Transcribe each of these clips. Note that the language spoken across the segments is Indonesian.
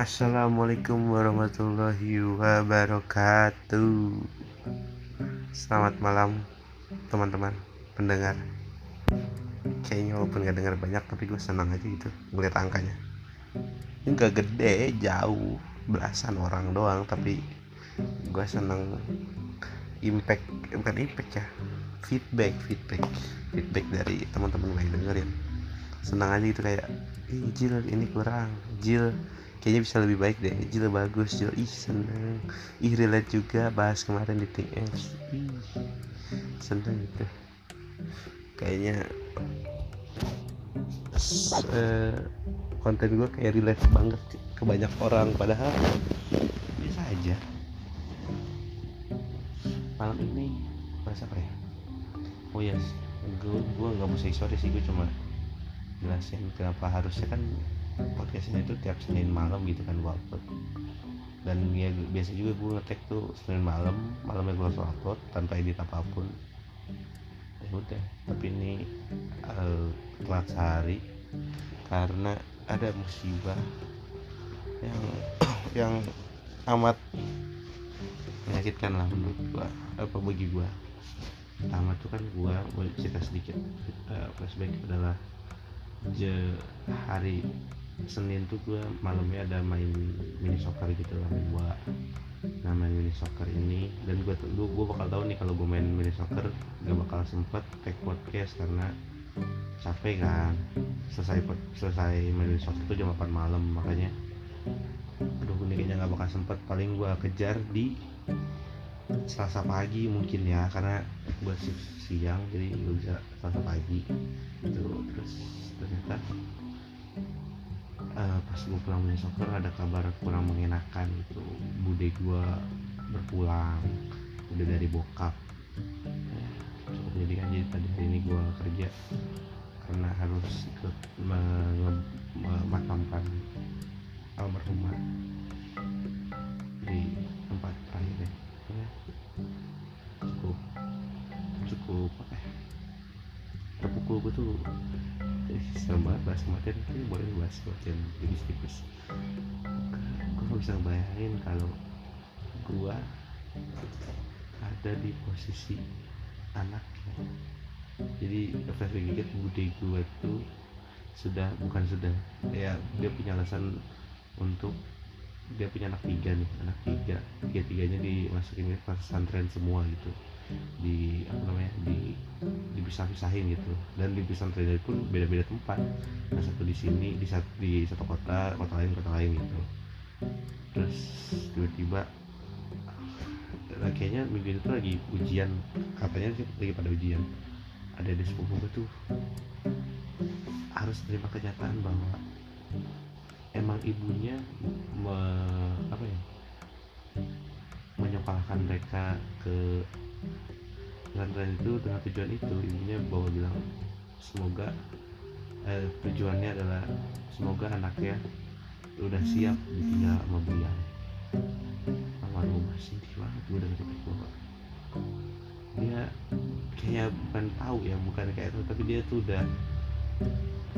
Assalamualaikum warahmatullahi wabarakatuh. Selamat malam teman-teman pendengar. Kayaknya walaupun gak dengar banyak tapi gue senang aja gitu ngeliat angkanya. Ini gak gede jauh belasan orang doang tapi gue seneng impact bukan impact ya feedback feedback feedback dari teman-teman gue yang dengerin. Senang aja gitu kayak Jil ini kurang. Jil kayaknya bisa lebih baik deh. Jil bagus Jil. Ih seneng. Ih relate juga bahas kemarin di TS ih seneng gitu kayaknya uh, konten gue kayak relate banget ke banyak orang. Padahal bisa aja. Malam ini bahas apa ya? Oh yes gue gue nggak mau say sorry sih. Gue cuma jelasin kenapa harusnya kan podcastnya itu tiap Senin malam gitu kan gue upload. Dan ya biasa juga gue ngetek tuh Senin malam malamnya gue langsung upload tanpa edit apa pun. Ya udah tapi ini uh, telat sehari karena ada musibah yang yang amat menyakitkan lah menurut gua apa bagi gua. Pertama tuh kan gua boleh cerita sedikit uh, flashback adalah je hari Senin tuh gue malamnya ada main mini soccer gitu lah gua nah main mini soccer ini dan gue tuh gue bakal tahu nih kalau gue main mini soccer gak bakal sempet take podcast karena capek kan. Selesai selesai main mini soccer tuh jam 8 malam makanya aduh ini kayaknya gak bakal sempet. Paling gue kejar di selasa pagi mungkin ya karena gue shift siang jadi gue bisa selasa pagi. Gitu terus ternyata uh, pas gue pulang dari soccer ada kabar kurang mengenakan gitu. Bude gue berpulang udah dari bokap. Ya, cukup kan jadi tadi hari ini gue kerja karena harus ikut memakamkan almarhumah di tempat terakhir ya, cukup cukup ya terpukul gue tuh serem banget bahas kematian. Ini boleh bahas kematian tipis-tipis gue gak bisa bayangin kalau gue ada di posisi anaknya jadi flashback dikit bude gue tuh sudah bukan sudah ya dia punya alasan untuk dia punya anak tiga nih anak tiga tiga tiganya dimasukin ke pesantren semua gitu di apa namanya di dipisah-pisahin gitu. Dan di pesantren itu pun beda-beda tempat. Yang satu di sini di satu di satu kota kota lain kota lain gitu. Terus tiba-tiba kayaknya minggu itu lagi ujian. Katanya sih lagi pada ujian. Ada di sepupu gue tuh harus terima kenyataan bahwa emang ibunya me, apa ya menyekolahkan mereka ke pesantren itu dengan tujuan itu ibunya bawa bilang semoga eh, tujuannya adalah semoga anaknya udah siap ditinggal sama beliau almarhumah sedih banget gue cerita gue dia kayak bukan tahu ya bukan kayak itu tapi dia tuh udah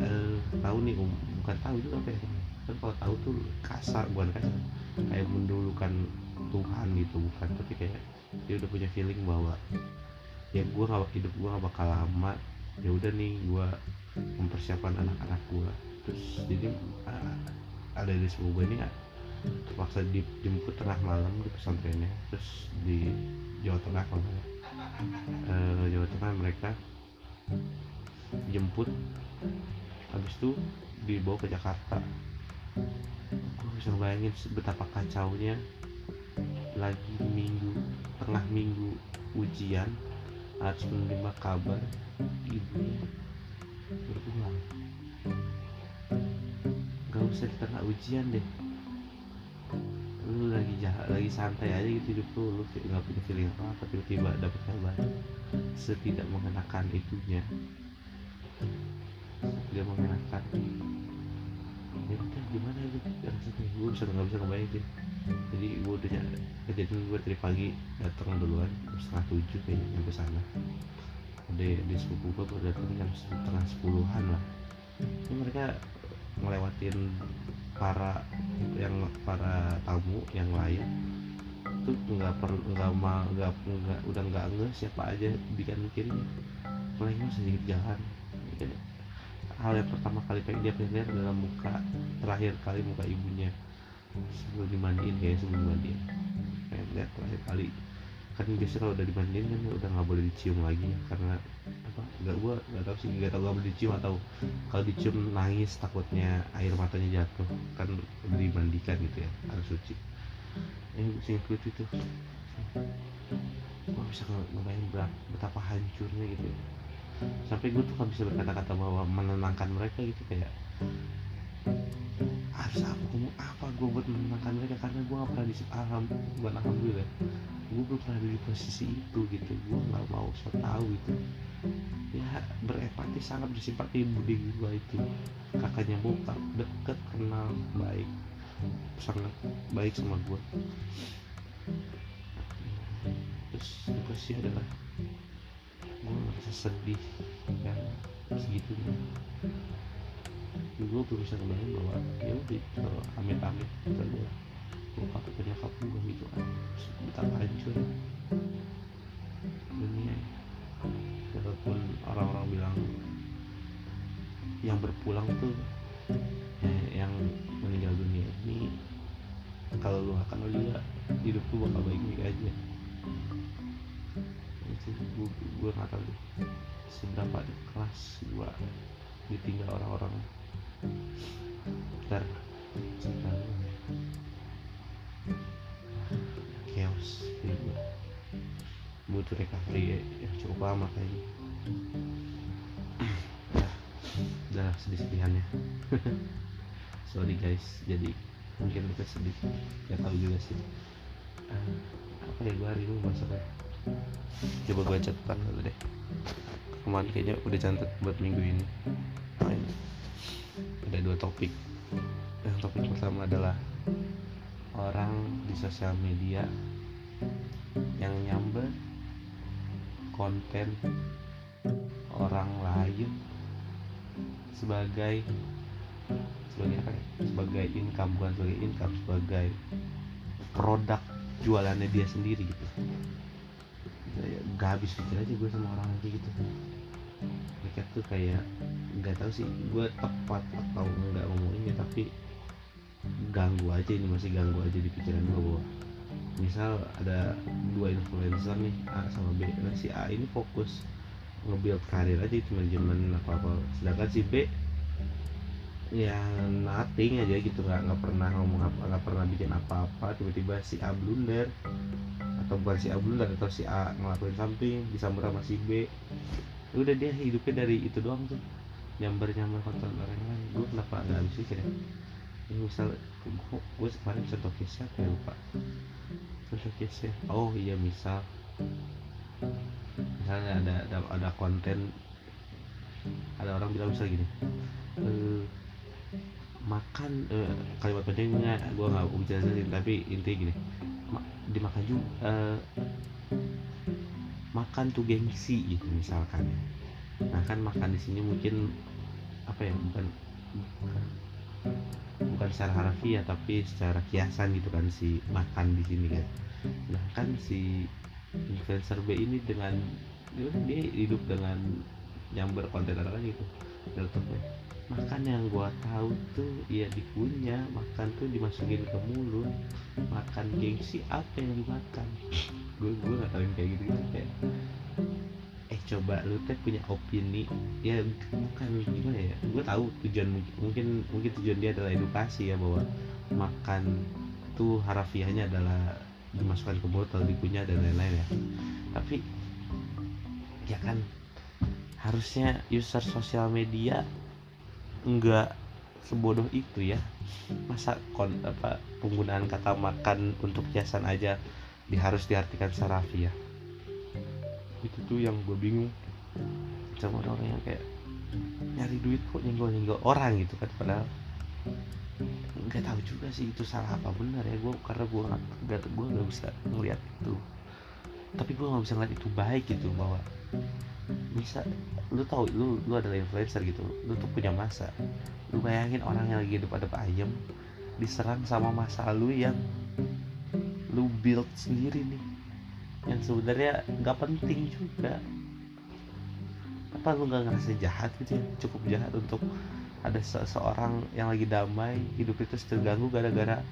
eh, tahu nih um, bukan tahu itu apa ya. Kan kalau tahu tuh kasar bukan kasar. Kayak mendulukan Tuhan gitu bukan tapi kayak dia udah punya feeling bahwa ya gue gak hidup gue gak bakal lama ya udah nih gue mempersiapkan anak-anak gue terus jadi uh, ada di sebuah gue ini uh, terpaksa dijemput tengah malam di pesantrennya terus di Jawa Tengah kalau uh, Jawa Tengah mereka jemput habis itu dibawa ke Jakarta. Gue bisa bayangin betapa kacaunya lagi minggu tengah minggu ujian harus menerima kabar ibunya berpulang gak usah di tengah ujian deh. Lu lagi jahat lagi santai aja gitu hidup lu. Lu nggak punya feeling apa apa tiba-tiba dapet kabar setidak mengenakan itunya. Tidak mengenakan ya udah gimana itu? Rasanya gue bisa nggak bisa ngebayangin jadi gue udah kejadian gue dari pagi datang duluan setengah tujuh kayaknya sampai sana. Ada di sepupu gue baru datang jam setengah sepuluhan lah. Ini mereka ngelewatin para yang para tamu yang lain. Tuh nggak perlu nggak mau nggak nggak udah nggak nge siapa aja bikin bikin nggak sedikit jalan Gitu. Hal yang pertama kali pengen dia pengen lihat adalah muka terakhir kali muka ibunya. Sebelum dimandiin kayak sebelum dimandiin. Pengen lihat terakhir kali. Kan biasanya kalau udah dimandiin kan udah nggak boleh dicium lagi ya karena apa nggak gua nggak tahu sih nggak tahu nggak boleh dicium atau kalau dicium nangis takutnya air matanya jatuh. Kan udah dimandikan gitu ya harus suci. Ini sing lucu itu gua bisa nge- ngebayangin berapa betapa hancurnya gitu ya. Sampai gue tuh gak bisa berkata-kata bahwa menenangkan mereka gitu kayak harus gue mau apa gue buat menenangkan mereka? Karena gue gak pernah di alham bukan alhamdulillah gue belum pernah di posisi itu gitu. Gue nggak mau so tau gitu. Ya berempati sangat bersimpati budi gue itu. Kakaknya bokap deket kenal baik sangat baik sama gue terus terus sih adalah gue ngerasa sedih kan? Segitunya gue bisa ngebayangin bahwa ya udah kalau amit-amit gue bokap atau nyokap gue gitu kan betapa hancur dunia walaupun orang-orang bilang yang berpulang tuh eh, yang meninggal dunia ini kalau lu akan lu juga hidup lu bakal baik-baik aja itu gue gue nggak tahu seberapa kelas gue ditinggal orang-orang. Ntar chaos kayak gue butuh recovery ya, yang cukup lama kayaknya. Ya udah sedih-sedihannya sorry guys jadi mungkin kita sedih. Gak tahu juga sih. Eh, apa ya gue hari ini mau masak ya coba gue catatan dulu deh. Kemarin kayaknya udah cantik buat minggu ini. Nah, ada dua topik. Yang topik pertama adalah orang di sosial media yang nyamber konten orang lain sebagai sebagai apa ya? sebagai income bukan sebagai income sebagai produk jualannya dia sendiri gitu ya, gak habis pikir aja gue sama orang kayak gitu. Mereka tuh kayak nggak tahu sih gue tepat atau enggak ngomonginnya tapi ganggu aja ini masih ganggu aja di pikiran gue bahwa misal ada dua influencer nih A sama B. Nah si A ini fokus nge-build karir aja itu manajemen apa apa sedangkan si B ya nothing aja gitu nggak nggak pernah ngomong apa nggak pernah bikin apa-apa tiba-tiba si A blunder atau bukan si A blunder atau si A ngelakuin something disamber sama si B. Ya udah dia hidupnya dari itu doang tuh nyamber nyamber konten orang lain. Gue kenapa nggak habis pikir ya? Ini misal gue, kemarin contoh case apa ya lupa. Contoh case oh iya misal. Misalnya ada ada, ada konten ada orang bilang misal gini eh, makan. Eh, kalimat pentingnya gue nggak mau jelasin tapi intinya gini. Ma- dimakan juga eh, makan tuh gengsi gitu misalkan. Nah kan makan di sini mungkin apa ya bukan bukan, bukan secara harfiah tapi secara kiasan gitu kan si makan di sini kan. Nah kan si influencer B ini dengan dia hidup dengan nyamber konten orang gitu Datang, makan yang gua tahu tuh ya dikunyah makan tuh dimasukin ke mulut. Makan gengsi apa yang dimakan? Gue gue tahu yang kayak gitu gitu kayak eh coba lu teh punya opini. Ya bukan gimana ya? Gue tahu tujuan mungkin mungkin tujuan dia adalah edukasi ya bahwa makan tuh harafiahnya adalah dimasukkan ke botol dikunyah dan lain-lain ya. Tapi ya kan harusnya user sosial media enggak sebodoh itu ya. Masa kon apa penggunaan kata makan untuk kiasan aja di, harus diartikan secara ya itu tuh yang gue bingung. Sama orang-orang yang kayak nyari duit kok nyenggol nyenggol orang gitu kan padahal nggak tahu juga sih itu salah apa benar ya. Gue karena gue nggak gue nggak bisa ngeliat itu. Tapi gue nggak bisa ngeliat itu baik gitu bahwa bisa lu tahu lu lu adalah influencer gitu lu tuh punya masa. Lu bayangin orang yang lagi hidup ada ayam diserang sama masa lalu yang lu build sendiri nih. Yang sebenarnya nggak penting juga. Apa lu nggak ngerasa jahat gitu ya? Cukup jahat untuk ada seseorang yang lagi damai hidup itu terganggu gara-gara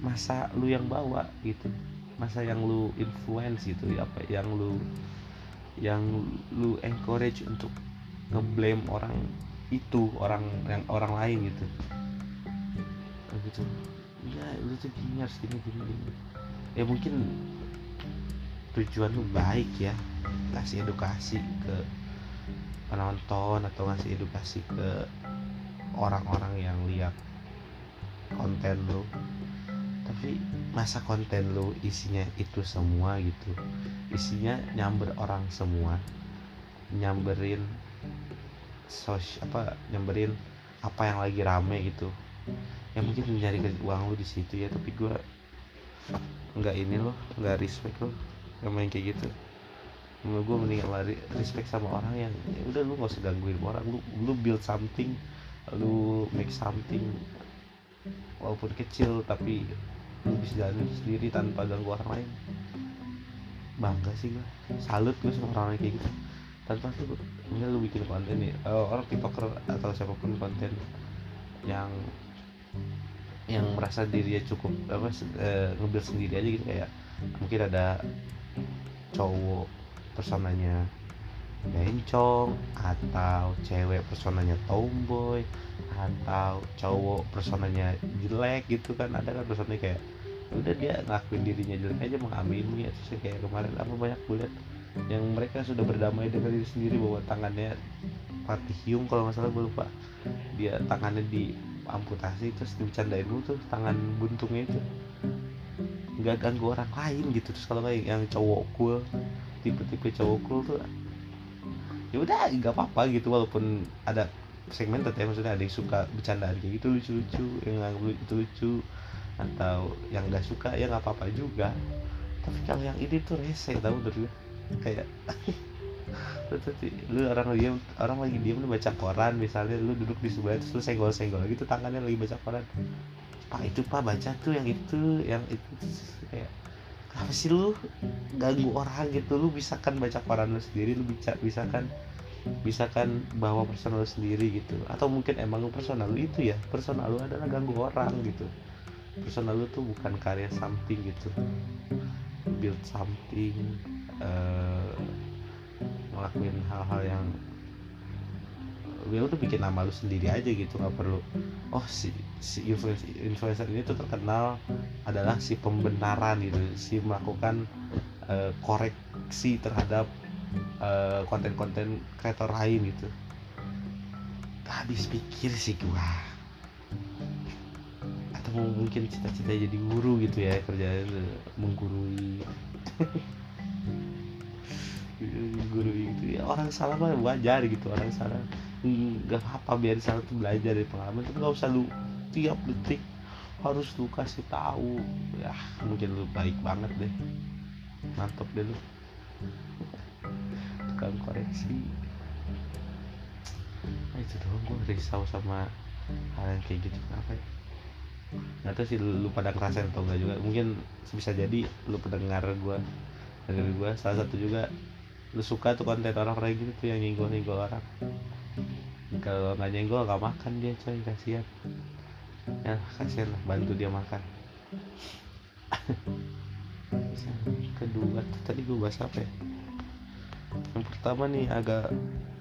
masa lu yang bawa gitu. Masa yang lu influence gitu ya apa yang lu yang lu encourage untuk ngeblame orang itu orang yang orang lain gitu. Gitu. Ya lu tuh gini harus gini gini gini. Ya mungkin tujuan lu baik ya. Kasih edukasi ke penonton atau ngasih edukasi ke orang-orang yang lihat konten lu tapi masa konten lu isinya itu semua gitu isinya nyamber orang semua nyamberin sos apa nyamberin apa yang lagi rame gitu. Ya mungkin mencari uang lu di situ ya tapi gue nggak ini loh nggak respect loh yang main kayak gitu. Menurut gue mendingan lari respect sama orang yang ya udah lu nggak usah gangguin orang lu lu build something lu make something walaupun kecil tapi bisa jalan sendiri tanpa ganggu orang lain bangga sih gue salut gue sama orang, -orang kayak gitu. Tanpa tuh misalnya lu bikin konten nih uh, orang tiktoker atau siapa pun konten yang yang merasa dirinya cukup apa uh, ngebuild sendiri aja gitu. Kayak mungkin ada cowok personanya bencong atau cewek personanya tomboy atau cowok personanya jelek gitu kan. Ada kan personanya kayak udah dia ngakuin dirinya jelek aja mengamini ya. Terus kayak kemarin apa banyak kulihat yang mereka sudah berdamai dengan diri sendiri bahwa tangannya Hiung kalau nggak salah gue lupa. Dia tangannya di amputasi terus dibicarain dulu tuh tangan buntungnya itu. Nggak ganggu orang lain gitu. Terus kalau kayak yang cowok cool tipe-tipe cowok cool tuh ya udah nggak apa-apa gitu walaupun ada segmen ya maksudnya ada yang suka bercandaan kayak gitu lucu-lucu yang nggak itu lucu atau yang nggak suka ya nggak apa-apa juga. Tapi kalau yang ini tuh rese tau menurut kayak lu orang diam orang lagi diam lu baca koran misalnya lu duduk di sebelah terus lu senggol senggol gitu tangannya lagi baca koran. Pak itu pak baca tuh yang itu yang itu. Kayak apa sih lu ganggu orang gitu? Lu bisa kan baca koran lu sendiri lu bisa bisa kan bisa kan bawa personal lu sendiri gitu. Atau mungkin emang lu personal lu itu ya. Personal lu adalah ganggu orang gitu. Personal lu tuh bukan karya something gitu. Build something uh, ngelakuin hal-hal yang ya tuh bikin nama lu sendiri aja gitu nggak perlu. Oh si si influencer, influencer ini tuh terkenal adalah si pembenaran gitu. Si melakukan uh, koreksi terhadap konten konten-konten kreator lain gitu. Habis pikir sih gua atau mungkin cita-cita jadi guru gitu ya kerjaan menggurui. Guru gitu ya orang salah mah wajar gitu orang salah. Nggak apa biar salah tuh belajar dari pengalaman tapi nggak usah lu tiap detik harus lu kasih tahu. Ya mungkin lu baik banget deh. Mantap deh lu tukang koreksi. Nah, itu doang gue risau sama hal yang kayak gitu. Kenapa ya? Nggak tahu sih lu, pada ngerasain atau enggak juga. Mungkin bisa jadi lu pendengar gue dari gue salah satu juga lu suka tuh konten orang kayak gitu tuh yang nyenggol nyenggol orang. Kalau nggak nyenggol nggak makan dia coy kasihan. Ya kasihan lah bantu dia makan. Kedua tadi gue bahas apa ya yang pertama nih agak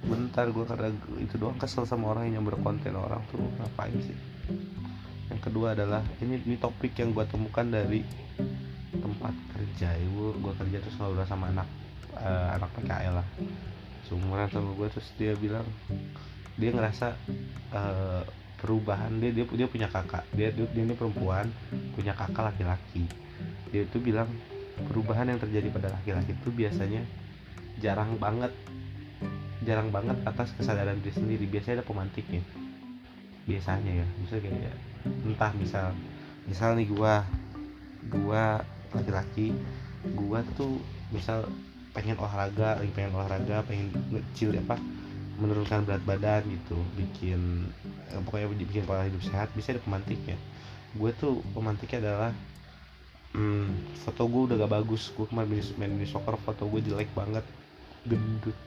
bentar gue karena itu doang kesel sama orang yang berkonten orang tuh ngapain sih? Yang kedua adalah ini ini topik yang gue temukan dari tempat kerja gue gue kerja terus ngobrol sama anak uh, anak PKL lah. Seumuran sama gue terus dia bilang dia ngerasa uh, perubahan dia dia dia punya kakak. Dia dia, dia ini perempuan punya kakak laki-laki. Dia itu bilang perubahan yang terjadi pada laki-laki itu biasanya jarang banget jarang banget atas kesadaran diri sendiri. Biasanya ada pemantiknya biasanya ya. Misalnya kayak entah misal misal nih gua gua laki-laki gua tuh misal pengen olahraga lagi pengen olahraga pengen ngecil apa menurunkan berat badan gitu bikin eh, pokoknya bikin pola hidup sehat. Bisa ada pemantiknya gue tuh pemantiknya adalah hmm, foto gue udah gak bagus. Gue kemarin main, main soccer foto gue jelek banget gendut.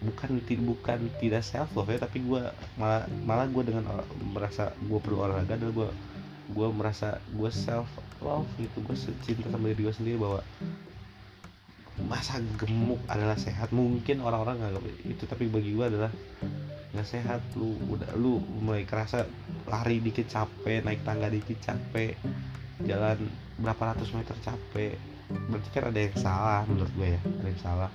Bukan bukan tidak self love ya tapi gue malah malah gue dengan merasa gue perlu olahraga adalah gue gue merasa gue self love gitu. Gue cinta sama diri gue sendiri bahwa masa gemuk adalah sehat. Mungkin orang-orang nggak itu tapi bagi gue adalah nggak sehat. Lu udah lu mulai kerasa lari dikit capek naik tangga dikit capek jalan berapa ratus meter capek. Berarti kan ada yang salah menurut gue ya ada yang salah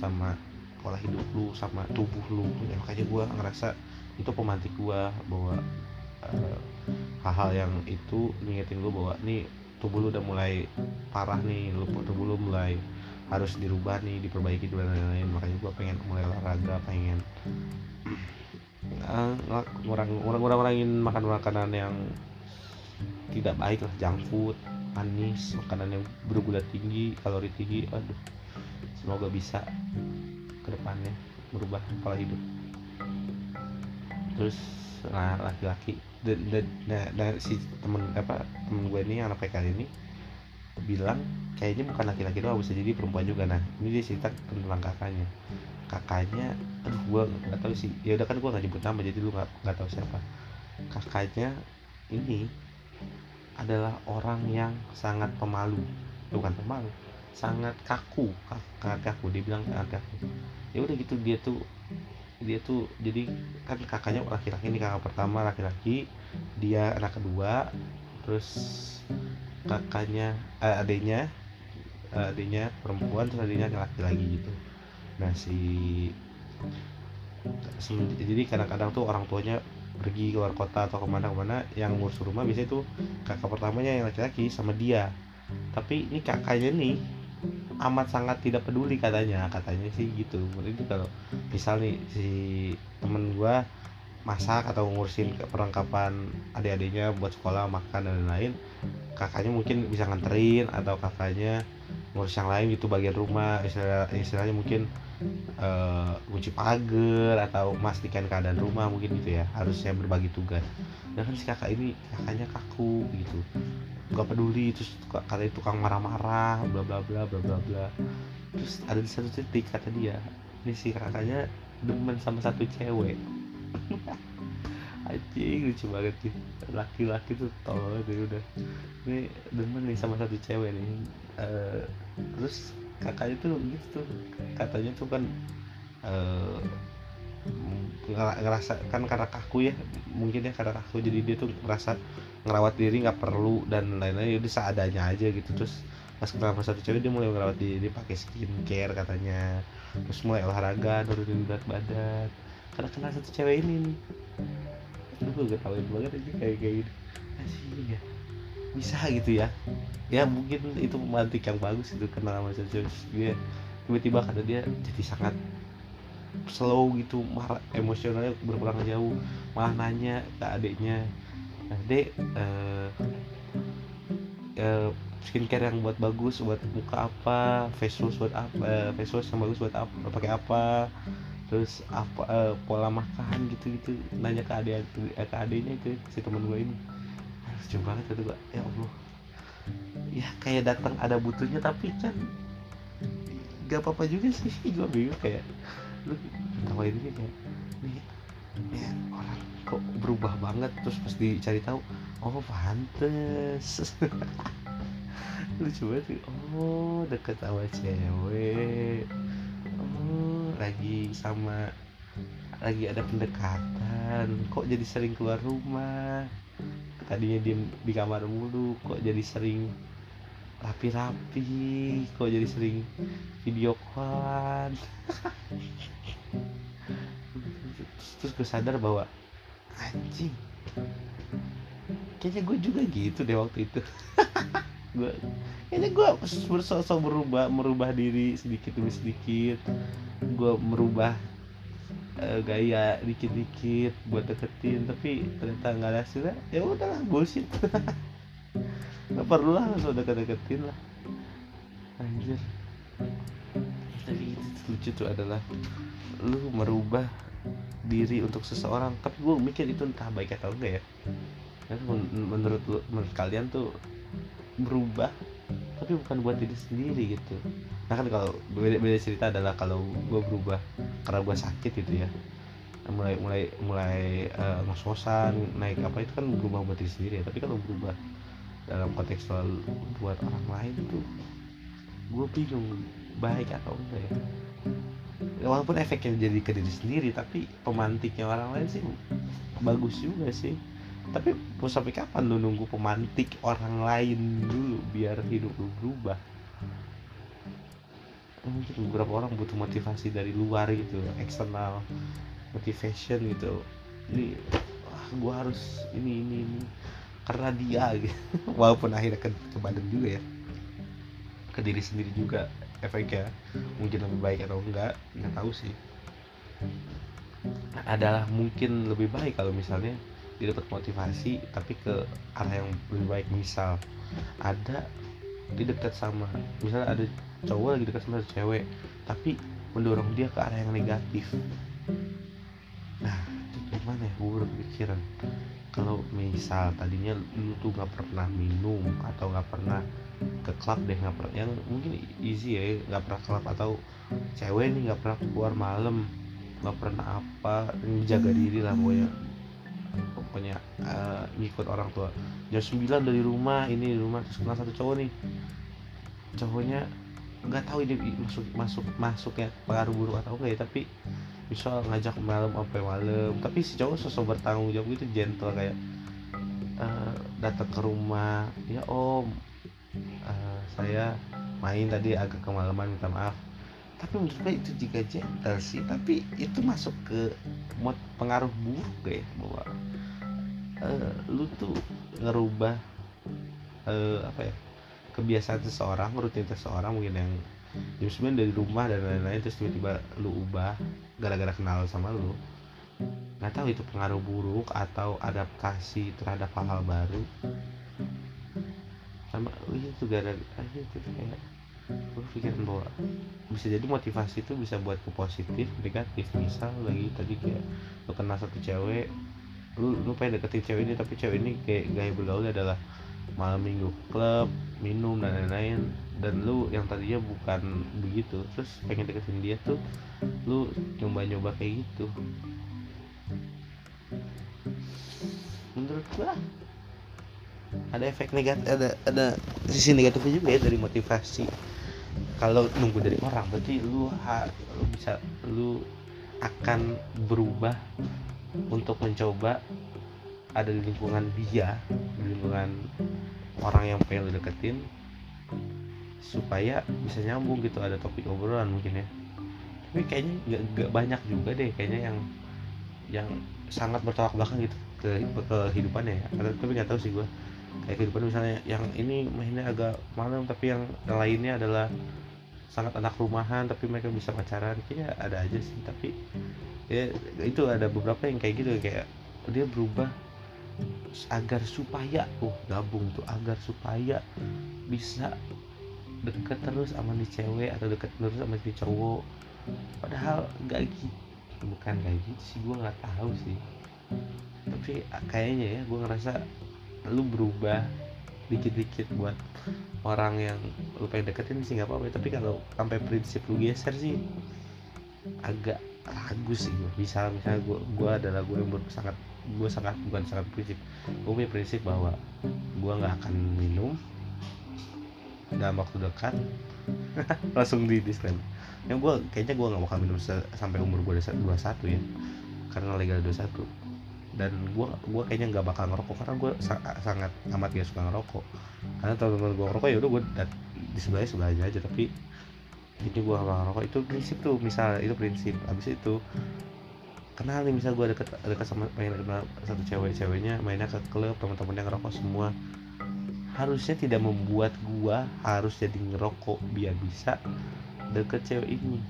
sama pola hidup lu sama tubuh lu. Ya makanya gue ngerasa itu pemantik gue bahwa uh, hal-hal yang itu ngingetin gue bahwa nih tubuh lu udah mulai parah nih lu tubuh lu mulai harus dirubah nih diperbaiki dan lain-lain. Makanya gue pengen mulai olahraga pengen uh, ngurang ngurang ngurangin makan makanan yang tidak baik lah junk food manis makanan yang bergula tinggi kalori tinggi aduh semoga bisa ke depannya merubah pola hidup. Terus nah laki-laki dan, nah, nah, si temen apa temen gue ini anak PKL ini bilang kayaknya bukan laki-laki doang bisa jadi perempuan juga. Nah ini dia cerita tentang kakaknya. Kakaknya aduh gue nggak tahu sih. Ya udah kan gue nggak nyebut nama jadi lu nggak nggak tahu siapa. Kakaknya ini adalah orang yang sangat pemalu. Bukan pemalu sangat kaku sangat kaku dia bilang sangat kaku. Ya udah gitu dia tuh dia tuh jadi kan kakaknya laki-laki ini kakak pertama laki-laki dia anak kedua terus kakaknya eh, adiknya eh, adiknya perempuan terus adiknya laki lagi gitu. Nah si jadi kadang-kadang tuh orang tuanya pergi keluar kota atau ke mana-kemana yang ngurus rumah biasanya tuh kakak pertamanya yang laki-laki sama dia. Tapi ini kakaknya nih amat sangat tidak peduli katanya. Katanya sih gitu. Itu kalau misal nih si temen gua masak atau ngurusin perlengkapan adik-adiknya buat sekolah makan dan lain-lain kakaknya mungkin bisa nganterin atau kakaknya ngurus yang lain gitu bagian rumah. Istilah, istilahnya mungkin uh, kunci pagar atau memastikan keadaan rumah mungkin gitu ya. Harusnya berbagi tugas. Dan kan si kakak ini kakaknya kaku gitu nggak peduli terus katanya tukang marah-marah bla bla bla bla bla bla. Terus ada di satu titik kata dia ini si kakaknya demen sama satu cewek. Anjing lucu banget sih. Laki-laki tuh tolol itu udah. Ini demen nih sama satu cewek nih. Uh, terus kakaknya tuh gitu katanya tuh kan uh, ngerasa kan karena kaku ya mungkin ya karena kaku jadi dia tuh ngerasa ngerawat diri nggak perlu dan lain-lain jadi seadanya aja gitu. Terus pas kenal satu cewek dia mulai ngerawat diri pakai skincare katanya. Terus mulai olahraga nurunin berat badan. Karena kenal satu cewek ini nih. Lu gue ketawain banget aja kayak kayak gitu asih ya. Bisa gitu ya. Ya mungkin itu pemantik yang bagus itu kenal sama cewek. Dia tiba-tiba kata dia jadi sangat slow gitu marah emosionalnya berkurang jauh. Malah nanya ke adiknya nah, dek uh, uh, skincare yang buat bagus buat muka apa? Face wash buat apa uh, face wash yang bagus buat apa pakai apa? Terus apa uh, pola makan gitu gitu. Nanya ke adik ke adiknya itu si teman gue ini. Lucu banget kata gue ya allah. Ya kayak datang ada butuhnya tapi kan gak apa-apa juga sih. Gue bingung kayak lu tahu ini kayak nih ya orang kok berubah banget. Terus pas dicari tahu oh pantes. Lucu banget oh deket sama cewek. Oh lagi sama lagi ada pendekatan. Kok jadi sering keluar rumah? Tadinya diem di kamar mulu kok jadi sering rapi-rapi kok jadi sering video callan. Terus gue sadar bahwa anjing kayaknya gue juga gitu deh waktu itu. Gue kayaknya gue bersosok berubah merubah diri sedikit demi sedikit. Gue merubah uh, gaya dikit-dikit buat deketin tapi ternyata nggak ada hasilnya. Ya udahlah bullshit nggak perlu lah langsung deket-deketin lah. Anjir. Tapi itu lucu tuh adalah lu merubah diri untuk seseorang. Tapi gue mikir itu entah baik atau enggak ya. Kan menurut menurut kalian tuh berubah tapi bukan buat diri sendiri gitu. Nah kan kalau beda, beda cerita adalah kalau gue berubah karena gue sakit gitu ya. Mulai mulai mulai uh, ngos-ngosan naik apa itu kan berubah buat diri sendiri ya. Tapi kalau berubah dalam konteks selalu buat orang lain tuh gue bingung baik atau enggak ya. Walaupun efeknya jadi ke diri sendiri tapi pemantiknya orang lain sih bagus juga sih. Tapi mau sampai kapan lu nunggu pemantik orang lain dulu biar hidup lu berubah? Mungkin beberapa orang butuh motivasi dari luar gitu eksternal motivation gitu. Jadi wah gue harus ini ini ini karena dia gitu. Walaupun akhirnya ke, ke badan juga ya. Ke diri sendiri juga efeknya mungkin lebih baik atau enggak nggak tahu sih. Adalah mungkin lebih baik kalau misalnya dia dapat motivasi tapi ke arah yang lebih baik. Misal ada di dekat sama misalnya ada cowok lagi dekat sama cewek tapi mendorong dia ke arah yang negatif. Nah itu gimana ya? Gue berpikiran kalau misal tadinya lu tuh gak pernah minum atau gak pernah ke klub deh nggak pernah yang mungkin easy ya nggak pernah klub atau cewek nih nggak pernah keluar malam nggak pernah apa menjaga diri lah pokoknya. Pokoknya uh, ngikut orang tua. Jam 9 dari rumah ini di rumah terus kenal satu cowok nih. Cowoknya nggak tahu ini masuk masuk masuknya pengaruh buruk atau enggak ya tapi bisa ngajak malam sampai malam tapi si cowok sosok bertanggung jawab gitu gentle kayak uh, datang ke rumah ya om uh, saya main tadi agak kemalaman minta maaf. Tapi menurut gue itu juga gentle sih tapi itu masuk ke mod pengaruh buruk ya bahwa uh, lu tuh ngerubah uh, apa ya kebiasaan seseorang rutinitas seseorang mungkin yang jam sembilan dari rumah dan lain-lain terus tiba-tiba lu ubah gara-gara kenal sama lu nggak tahu itu pengaruh buruk atau adaptasi terhadap hal-hal baru. Sama oh iya tuh gara aja itu kayak gue pikirin bahwa bisa jadi motivasi itu bisa buat ke positif negatif. Misal lagi tadi kayak lu kenal satu cewek lu lu pengen deketin cewek ini tapi cewek ini kayak gaya bergaul adalah malam minggu klub minum dan lain-lain dan lu yang tadinya bukan begitu terus pengen deketin dia tuh lu nyoba-nyoba kayak gitu. Menurut gua ada efek negatif ada ada sisi negatifnya juga ya dari motivasi. Kalau nunggu dari orang berarti lu, ha, lu bisa lu akan berubah untuk mencoba ada di lingkungan dia di lingkungan orang yang pengen lu deketin supaya bisa nyambung gitu ada topik obrolan mungkin ya. Tapi kayaknya nggak nggak banyak juga deh kayaknya yang yang sangat bertolak belakang gitu ke kehidupannya ya. Tapi nggak tahu sih gue kayak kehidupan misalnya yang ini mainnya agak malam tapi yang lainnya adalah sangat anak rumahan tapi mereka bisa pacaran. Kayaknya ada aja sih tapi ya itu ada beberapa yang kayak gitu kayak dia berubah agar supaya oh gabung tuh agar supaya bisa deket terus sama nih cewek atau deket terus sama si cowok. Padahal gak gitu. Bukan kayak gitu sih gue nggak tahu sih. Tapi kayaknya ya gue ngerasa lu berubah dikit-dikit buat orang yang lu pengen deketin sih nggak apa-apa. Tapi kalau sampai prinsip lu geser sih agak ragu sih gue misal misalnya gue gue adalah gue yang sangat gue sangat bukan sangat prinsip. Gue punya prinsip bahwa gue nggak akan minum dalam waktu dekat langsung di disclaimer. Yang gue kayaknya gue nggak bakal minum sampai umur gue 21 ya karena legal 21 dan gue gue kayaknya nggak bakal ngerokok karena gue sa sangat amat gak suka ngerokok. Karena teman-teman gue ngerokok ya udah gue di sebelahnya sebelahnya aja tapi ini gue gak ngerokok. Itu prinsip tuh misal itu prinsip. Abis itu kenal nih misal gue deket deket sama main kenal satu cewek ceweknya mainnya ke klub teman-temannya ngerokok semua harusnya tidak membuat gue harus jadi ngerokok biar bisa deket cewek ini.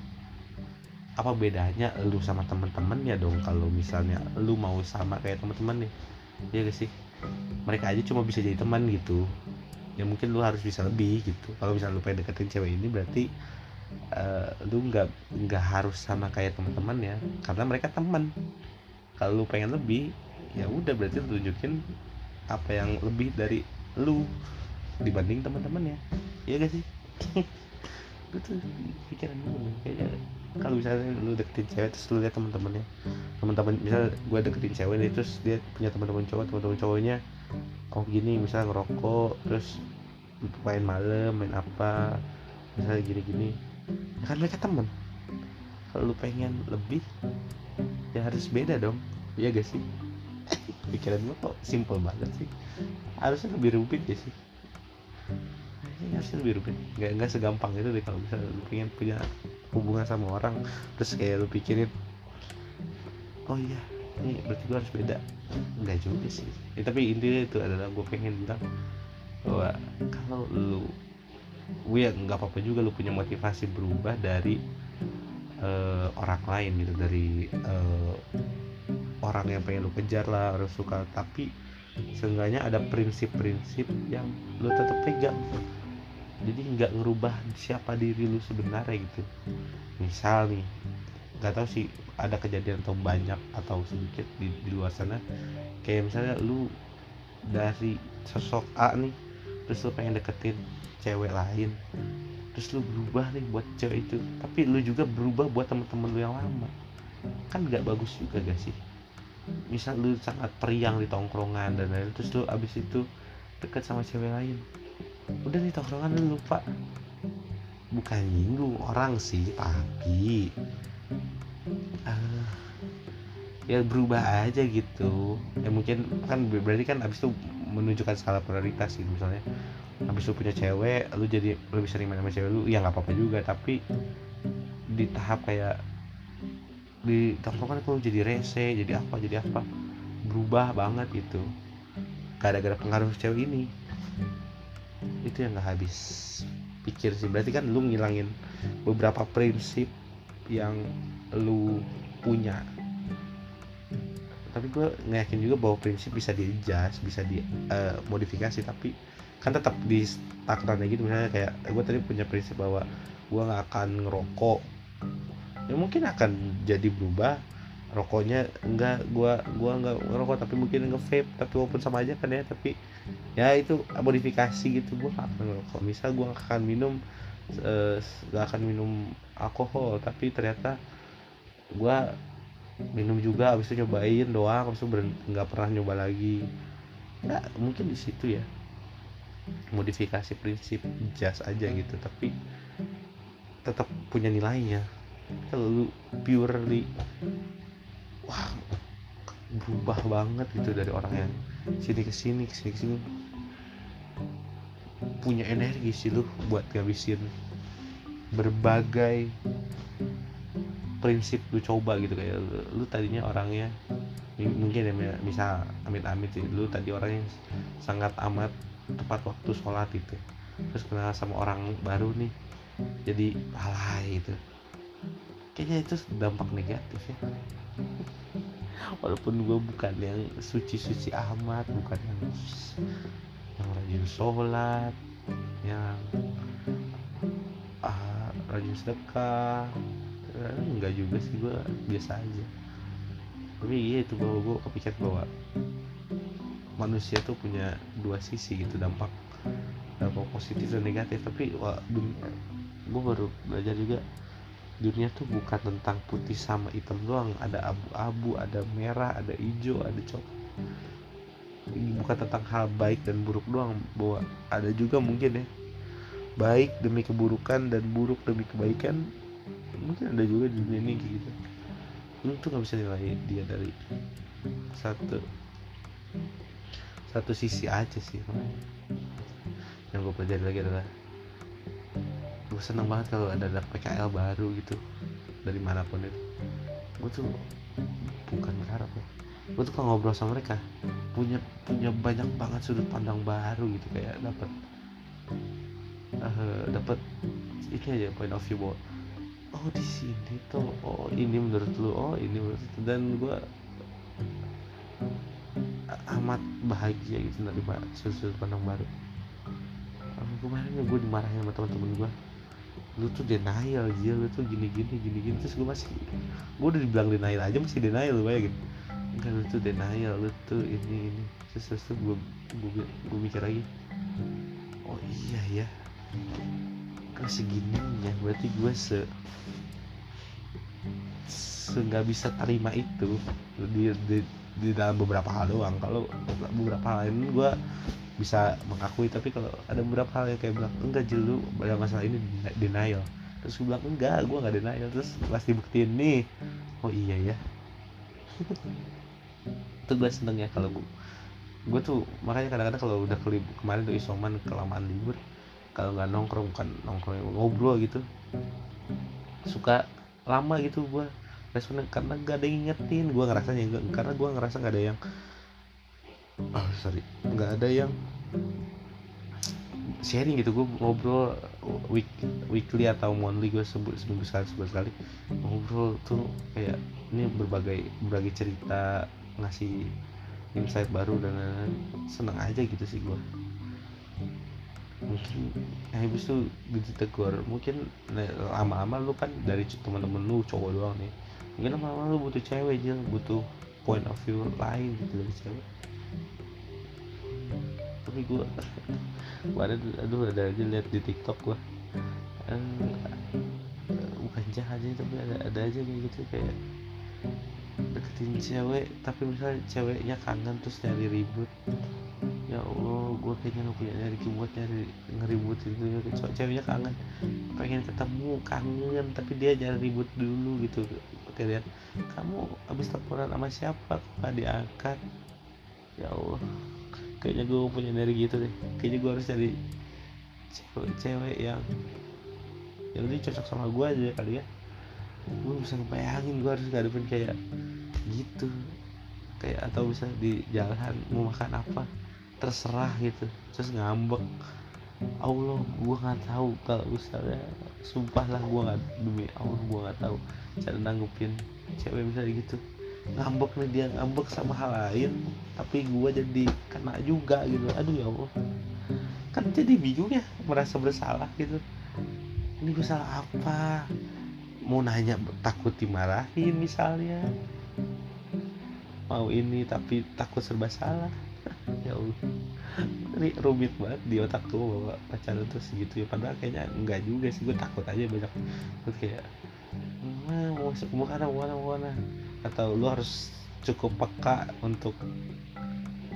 Apa bedanya lu sama temen-temennya dong kalau misalnya lu mau sama kayak temen-temen nih? Ya gak sih? Mereka aja cuma bisa jadi teman gitu. Ya mungkin lu harus bisa lebih gitu. Kalau misalnya lu pengen deketin cewek ini berarti uh, lu nggak nggak harus sama kayak teman-teman ya karena mereka teman kalau lu pengen lebih ya udah berarti tunjukin apa yang lebih dari lu dibanding teman-temannya. Iya gak sih? Gue tuh pikiran gue kayaknya kalau misalnya lu deketin cewek terus lu lihat teman-temannya teman-teman misal gue deketin cewek nih terus dia punya teman-teman cowok teman-teman cowoknya oh gini misal ngerokok terus main malam main apa misalnya gini-gini. Ya kan mereka temen. Kalau lu pengen lebih ya harus beda dong. Iya gak sih pikiran gue kok simple banget sih. Harusnya lebih rumit ya sih. Ini harusnya lebih rumit. Nggak nggak segampang itu deh kalau misalnya lu pengen punya hubungan sama orang terus kayak lu pikirin oh iya ini berarti gue harus beda. Nggak juga sih. Ya, tapi intinya itu adalah gue pengen bilang bahwa kalau lu gue ya nggak apa-apa juga lu punya motivasi berubah dari uh, orang lain gitu dari uh, orang yang pengen lu kejar lah harus suka. Tapi seenggaknya ada prinsip-prinsip yang lu tetap pegang jadi nggak ngerubah siapa diri lu sebenarnya gitu. Misal nih nggak tahu sih ada kejadian atau banyak atau sedikit di, di luar sana. Kayak misalnya lu dari sosok A nih terus lu pengen deketin cewek lain terus lu berubah nih buat cewek itu. Tapi lu juga berubah buat temen-temen lu yang lama. Kan nggak bagus juga gak sih misal lu sangat periang di tongkrongan dan lain terus lu abis itu deket sama cewek lain. Udah nih tongkrongan lu lupa. Bukan nyinggung orang sih tapi uh, ya berubah aja gitu. Ya mungkin kan berarti kan abis itu menunjukkan skala prioritas gitu misalnya. Habis lu punya cewek lu jadi lebih sering main sama cewek lu ya nggak apa-apa juga tapi di tahap kayak di tongkrongan lu jadi rese jadi apa jadi apa. Berubah banget gitu. Gara-gara pengaruh cewek ini. Itu yang nggak habis pikir sih. Berarti kan lu ngilangin beberapa prinsip yang lu punya. Tapi gue ngeyakin juga bahwa prinsip bisa di adjust bisa di uh, modifikasi. Tapi kan tetap di takarannya gitu. Misalnya kayak gue tadi punya prinsip bahwa gue nggak akan ngerokok ya mungkin akan jadi berubah. Rokoknya enggak gua gua enggak ngerokok tapi mungkin nge vape tapi walaupun sama aja kan ya tapi ya itu modifikasi gitu gua gak akan ngerokok. Misal gua gak akan minum uh, gak akan minum alkohol tapi ternyata gua minum juga habis itu nyobain doang habis itu nggak pernah nyoba lagi. Ya mungkin di situ ya. Modifikasi prinsip jas aja gitu tapi tetap punya nilainya kalau lu purely wah berubah banget gitu dari orang yang sini ke sini ke sini ke sini. Punya energi sih lu buat ngabisin berbagai prinsip lu coba gitu. Kayak lu, lu tadinya orangnya mungkin ya misal amit-amit sih. Lu tadi orang yang sangat amat tepat waktu sholat itu terus kenal sama orang baru nih jadi alay itu kayaknya itu dampak negatif ya. Walaupun gue bukan yang suci-suci amat bukan yang yang rajin sholat yang uh, rajin sedekah enggak juga sih gue biasa aja. Tapi iya itu bahwa gue kepikiran bahwa manusia tuh punya dua sisi gitu dampak dampak positif dan negatif. Tapi wah gue baru belajar juga dunia tuh bukan tentang putih sama hitam doang. Ada abu-abu ada merah ada hijau ada coklat. Bukan tentang hal baik dan buruk doang bahwa ada juga mungkin ya. Baik demi keburukan dan buruk demi kebaikan mungkin ada juga di dunia ini gitu. Lu tuh nggak bisa nilai dia dari satu satu sisi aja sih. Yang gue pelajari lagi adalah gue seneng banget kalau ada ada PKL baru gitu. Dari mana pun itu. Gue tuh bukan berharap ya. Gue tuh kalau ngobrol sama mereka punya punya banyak banget sudut pandang baru gitu. Kayak dapat uh, dapat ini aja point of view bahwa oh di sini tuh oh ini menurut lu oh ini menurut lu. dan gue amat bahagia gitu menerima sudut pandang baru. Kemarin gue dimarahin sama teman-teman gue lu tuh denial aja lu tuh gini gini gini gini. Terus gue masih gue udah dibilang denial aja masih denial lu bayangin. Enggak lu tuh denial lu tuh ini ini. Terus terus tuh gue gue gue mikir lagi. Oh iya ya kan segininya berarti gue se nggak bisa terima itu. Di, di di dalam beberapa hal doang. Kalau beberapa hal lain gue bisa mengakui. Tapi kalau ada beberapa hal yang kayak bilang enggak jelu pada masalah ini denial. Terus gue bilang enggak gue nggak denial. Terus pas dibuktiin nih oh iya ya. Itu gue seneng ya kalau gue gue tuh makanya kadang-kadang kalau udah kelib kemarin tuh isoman kelamaan libur kalau nggak nongkrong kan nongkrong ngobrol gitu suka lama gitu gue responnya karena gak ada yang ngingetin. Gue ngerasanya karena gue ngerasa nggak ada yang oh sorry. Nggak ada yang sharing gitu. Gue ngobrol week weekly atau monthly gue sebut seminggu sekali sebulan sekali ngobrol tuh kayak ini berbagai berbagai cerita ngasih insight baru dan lain-lain. Seneng aja gitu sih gue mungkin eh, habis itu ditegur mungkin lama-lama lu kan dari teman-teman lu cowok doang nih mungkin lama-lama lu butuh cewek aja butuh point of view lain gitu dari cewek. Tapi gue kemarin aduh ada aja lihat di tiktok gue eh, bukan jahat aja tapi ada ada aja kayak gitu kayak deketin cewek. Tapi misalnya ceweknya kangen terus nyari ribut. Ya Allah gue kayaknya gak punya energi buat nyari ngeribut itu ya. Ceweknya kangen pengen ketemu kangen tapi dia jangan ribut dulu gitu kayak lihat kamu habis teleponan sama siapa? Kok gak diangkat? Ya Allah kayaknya gue punya energi itu deh. Kayaknya gue harus cari cewek-cewek yang yang lebih cocok sama gue aja kali ya. Gue bisa ngebayangin gue harus ngadepin kayak gitu. Kayak atau bisa di jalan mau makan apa terserah gitu. Terus ngambek. Allah gue nggak tahu kalau misalnya sumpah lah gue nggak demi Allah gue nggak tahu cara nanggupin. Cewek misalnya gitu. Ngambek nih dia ngambek sama hal lain. Tapi gue jadi kena juga gitu. Aduh ya Allah. Kan jadi bingung ya merasa bersalah gitu. Ini gue salah apa? Mau nanya takut dimarahin misalnya. Mau ini tapi takut serba salah. Ya Allah. Ini rumit banget di otak gue bawa pacaran terus gitu ya. Padahal kayaknya enggak juga sih. Gue takut aja banyak. Terus kayak mau masuk mau mana mana mana. Atau lu harus cukup peka untuk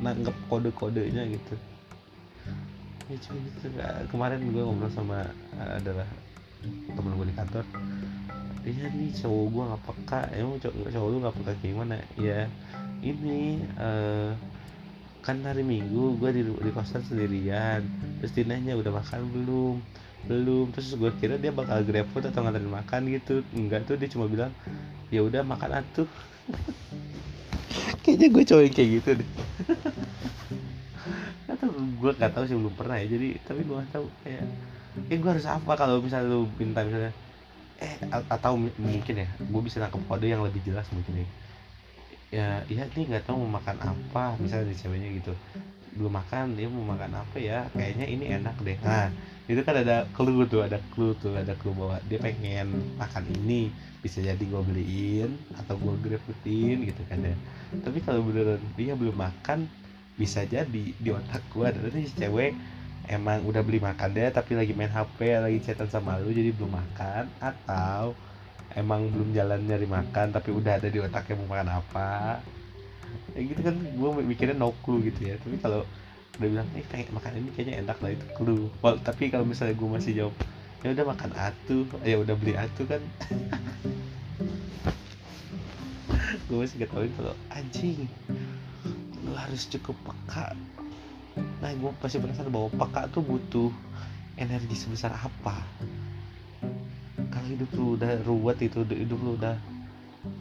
nanggep kode-kodenya gitu. Ya cuma gitu. Kemarin gue ngobrol sama adalah temen gue di kantor. Dia nih cowok gue nggak peka. Emang cowok, cowok lu nggak peka gimana? Ya ini uh, kan hari minggu gue di, di kosan sendirian. Terus dinanya udah makan belum belum. Terus gue kira dia bakal grab food atau nganterin makan gitu. Enggak tuh dia cuma bilang ya udah makan atuh. Kayaknya gue cowok kayak gitu deh. Atau gue nggak tahu sih belum pernah ya. Jadi tapi gue nggak tahu kayak eh gue harus apa kalau misalnya lu minta misalnya eh atau mungkin ya gue bisa nangkep kode yang lebih jelas mungkin ya ya iya nih nggak tahu mau makan apa. Misalnya di ceweknya gitu belum makan dia mau makan apa ya? Kayaknya ini enak deh. Nah itu kan ada clue tuh ada clue tuh ada clue bahwa dia pengen makan ini bisa jadi gue beliin atau gue grepetin gitu kan ya. Tapi kalau beneran dia belum makan bisa jadi di otak gue ada nih cewek emang udah beli makan deh tapi lagi main HP lagi chatan sama lu jadi belum makan atau emang belum jalan nyari makan tapi udah ada di otaknya mau makan apa. Ya gitu kan gue mikirnya no clue gitu ya. Tapi kalau udah bilang eh kayak makan ini kayaknya enak lah itu clue. Well, tapi kalau misalnya gue masih jawab ya udah makan atuh. Ya udah beli atuh kan. Gue masih ketahuin kalau anjing lu harus cukup peka. Nah gue pasti penasaran bahwa peka tuh butuh energi sebesar apa hidup lu udah ruwet itu hidup lu udah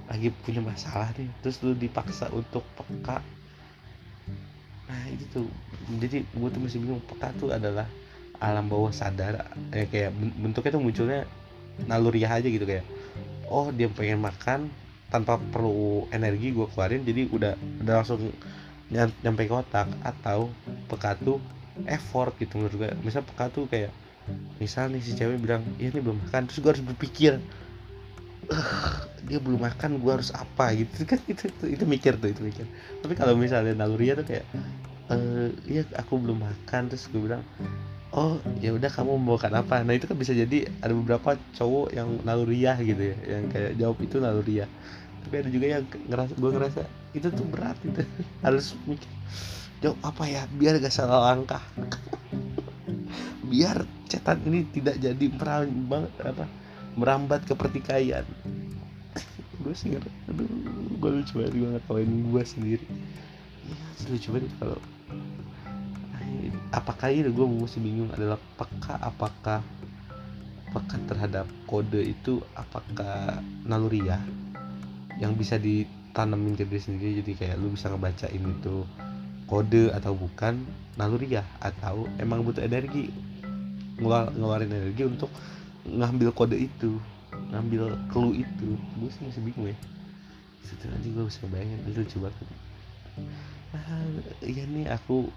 lagi punya masalah nih. Terus lu dipaksa untuk peka. Nah itu tuh. Jadi gue tuh masih bingung peka tuh adalah alam bawah sadar eh, kayak bentuknya tuh munculnya naluriah aja gitu kayak oh dia pengen makan tanpa perlu energi gue keluarin jadi udah udah langsung nyampe ke otak. Atau peka tuh effort gitu menurut gue misal peka tuh kayak misal nih si cewek bilang iya ini belum makan. Terus gue harus berpikir dia belum makan gue harus apa? Gitu kan itu, itu itu mikir tuh itu mikir. Tapi kalau misalnya naluriah tuh kayak eh iya aku belum makan. Terus gue bilang oh ya udah kamu makan apa? Nah itu kan bisa jadi ada beberapa cowok yang naluriah gitu ya yang kayak jawab itu naluriah. Tapi ada juga yang ngerasa gue ngerasa itu tuh berat gitu harus mikir jawab apa ya biar gak salah langkah biar cetan ini tidak jadi merambat apa merambat ke pertikaian. Gue sih aduh gue lucu banget gue ngetawain gue sendiri. Ya, lucu banget kalau apakah ini gue masih bingung adalah peka apakah peka terhadap kode itu apakah naluriah yang bisa ditanamin ke diri sendiri jadi kayak lu bisa ngebacain itu kode atau bukan naluriah atau emang butuh energi ngeluar, ngeluarin energi untuk ngambil kode itu ngambil clue itu. Gue sih masih bingung ya. Situ aja gue bisa bayangin itu lucu banget. Ah, iya nih aku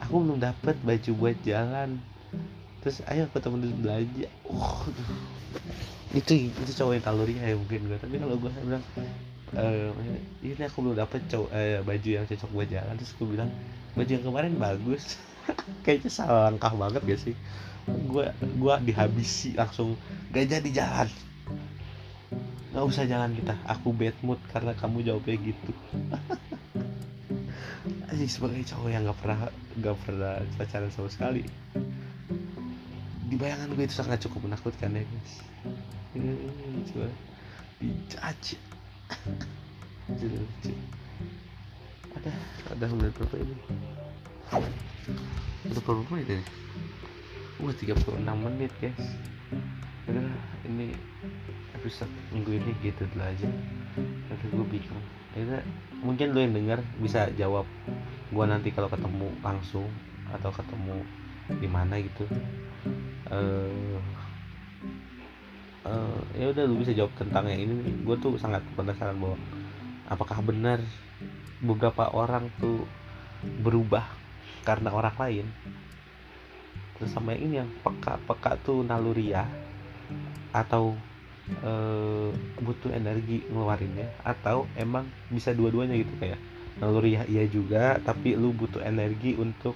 aku belum dapat baju buat jalan. Terus ayo aku temen belanja. Oh itu itu cowok yang kalori ya mungkin gue tapi kalau gue bilang eh ini aku belum dapat cowok eh, baju yang cocok buat jalan. Terus gue bilang baju yang kemarin bagus. Kayaknya salah langkah banget gak sih gue gue dihabisi langsung. Gak jadi jalan. Nggak usah jalan kita. Aku bad mood karena kamu jawabnya gitu. Aji sebagai cowok yang gak pernah gak pernah pacaran sama sekali. Di bayangan gue itu sangat cukup menakutkan ya guys. Coba. Dijajah ada ada menit berapa ini? Udah berapa ini uh 36 menit guys. Udah ini episode minggu ini gitu dulu aja. Tapi gue bingung. Ya mungkin lo yang denger bisa jawab. Gue nanti kalau ketemu langsung atau ketemu di mana gitu. Uh, uh, ya udah lu bisa jawab tentang yang ini. Gue tuh sangat penasaran bahwa apakah benar beberapa orang tuh berubah karena orang lain terus sama yang ini yang peka peka tuh naluriah atau uh, butuh energi ngeluarinnya atau emang bisa dua-duanya gitu kayak naluriah iya juga tapi lu butuh energi untuk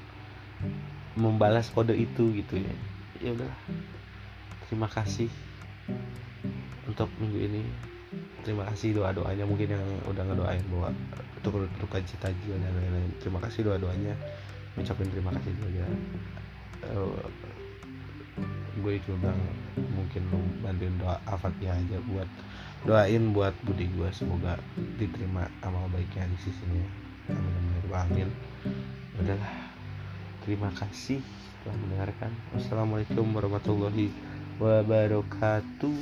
membalas kode itu gitu ya. Ya udah terima kasih untuk minggu ini. Terima kasih doa doanya mungkin yang udah ngedoain bahwa untuk untuk cita juga dan lain-lain. Terima kasih doa doanya mengucapkan terima kasih juga uh, gue bilang mungkin lu bantuin doa ya aja buat doain buat budi gue semoga diterima amal baiknya di sisinya. Amin amin amin udahlah terima kasih telah mendengarkan. Wassalamualaikum warahmatullahi wabarakatuh